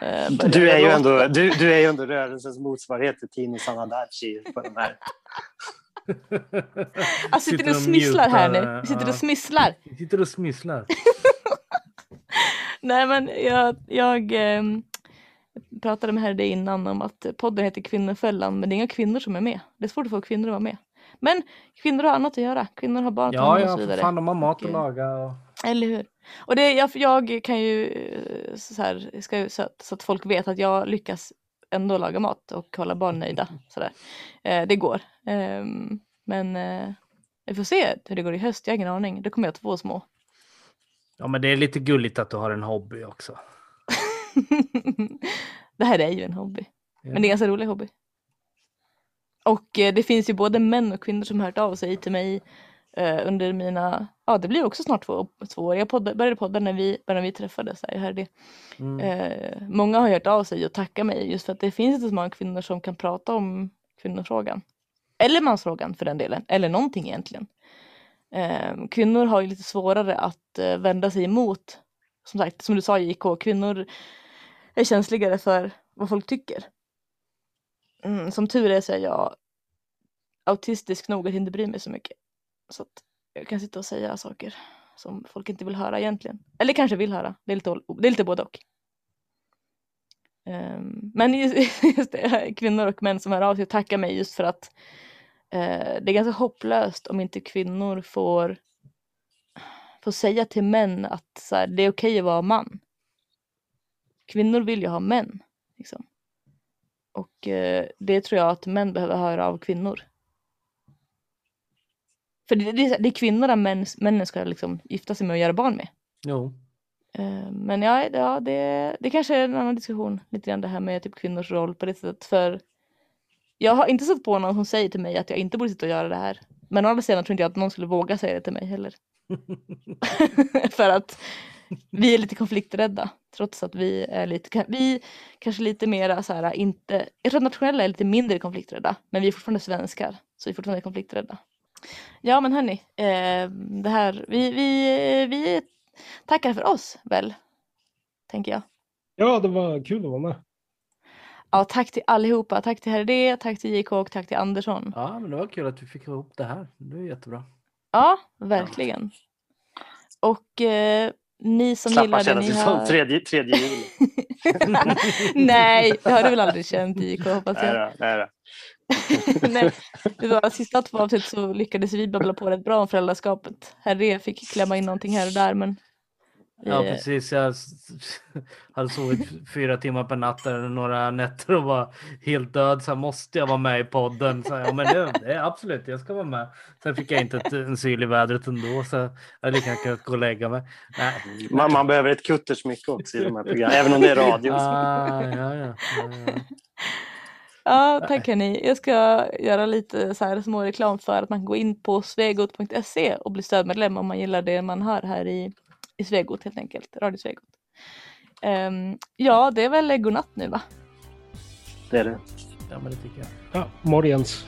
S1: börjar
S5: Du är, ju ändå, du, du är ju ändå rörelsens motsvarighet till Tino Sanadaci på den här.
S1: Jag [laughs] sitter
S4: Sitter
S1: och
S4: och
S1: smisslar här nu. Jag sitter
S4: ja.
S1: och smisslar.
S4: Vi sitter och smisslar.
S1: Nej men jag, jag ehm, pratade med här det innan om att podden heter Kvinnofällan men det är inga kvinnor som är med. Det är svårt att få kvinnor att vara med. Men kvinnor har annat att göra. Kvinnor har barn att
S4: Ja,
S1: om och
S4: ja,
S1: så vidare.
S4: fan de har mat att
S1: Och, eh,
S4: laga. Och...
S1: Eller hur? Och det, jag, jag kan ju eh, så här, ska, så, att, så att folk vet att jag lyckas ändå laga mat och hålla barn nöjda. Sådär. Eh, det går. Ehm, men eh, vi får se hur det går i höst. Jag har ingen aning. Då kommer jag ha två små.
S4: Ja, men det är lite gulligt att du har en hobby också. [laughs]
S1: det här är ju en hobby.
S4: Ja.
S1: Men det är en ganska rolig hobby. Och eh, det finns ju både män och kvinnor som har hört av sig till mig eh, under mina, ja det blir också snart två, två år. Jag podda, började podda när vi, när vi träffades. Här, jag hörde det.
S4: Mm.
S1: Eh, många har hört av sig och tackat mig just för att det finns inte så många kvinnor som kan prata om kvinnofrågan. Eller mansfrågan för den delen, eller någonting egentligen. Eh, kvinnor har ju lite svårare att eh, vända sig emot, som sagt, som du sa JK, kvinnor är känsligare för vad folk tycker. Mm, som tur är så är jag autistisk nog att inte bry mig så mycket. Så att jag kan sitta och säga saker som folk inte vill höra egentligen. Eller kanske vill höra. Det är lite, det är lite både och. Um, men just, [laughs] just det, kvinnor och män som hör av sig tackar mig just för att det är ganska hopplöst om inte kvinnor får, får säga till män att så här, det är okej att vara man. Kvinnor vill ju ha män. Liksom. Och eh, det tror jag att män behöver höra av kvinnor. För det, det, det är kvinnorna män, männen ska liksom gifta sig med och göra barn med.
S4: Jo.
S1: Eh, Men ja, ja det, det kanske är en annan diskussion. Lite grann det här med typ kvinnors roll på det sättet. För jag har inte sett på någon som säger till mig att jag inte borde sitta och göra det här. Men å andra sidan tror inte jag att någon skulle våga säga det till mig heller. [laughs] [laughs] för att vi är lite konflikträdda. Trots att vi är lite, vi kanske lite mera så här inte, jag tror att nationella är lite mindre konflikträdda. Men vi är fortfarande svenskar. Så vi är fortfarande konflikträdda. Ja men hörni, eh, det här, vi, vi, vi tackar för oss väl? Tänker jag.
S3: Ja, det var kul att vara med.
S1: Ja, tack till allihopa. Tack till Herr D, tack till JK och tack till Andersson.
S4: Ja, men det var kul att vi fick ihop det här. Det är jättebra.
S1: Ja, verkligen. Och eh, ni som
S5: Slappa
S1: gillar det
S5: känna
S1: ni
S5: sig som tredje, tredje juli. [laughs]
S1: Nej, det har du väl aldrig känt JK hoppas
S5: Nej,
S1: jag.
S5: då, nej, då. [laughs] [laughs]
S1: Nej, det var sista två avsnitt så lyckades vi babbla på rätt bra om föräldraskapet. Herr D fick klämma in någonting här och där men
S4: Ja,
S1: eh,
S4: precis. Jag [laughs] hade sovit fyra timmar per natt eller några nätter och var helt död. Så här, måste jag vara med i podden? Så, här, ja, men det, det absolut, jag ska vara med. Sen fick jag inte ett, en syl i vädret ändå, så jag hade lika gärna kunnat gå och lägga mig. Nej.
S5: Man, man behöver ett kuttersmycke också i de här programmen, även om det är radio.
S4: Ah, ja, ja, ja, ja.
S1: Ja, tack hörni. Jag ska göra lite så här små reklam för att man kan gå in på svegot.se och bli stödmedlem om man gillar det man hör här i, i Svegot helt enkelt. Radio Svegot. Ehm, ja, det är väl godnatt nu va?
S5: Det är det.
S4: ja, men det tycker jag.
S3: Ja, morgens.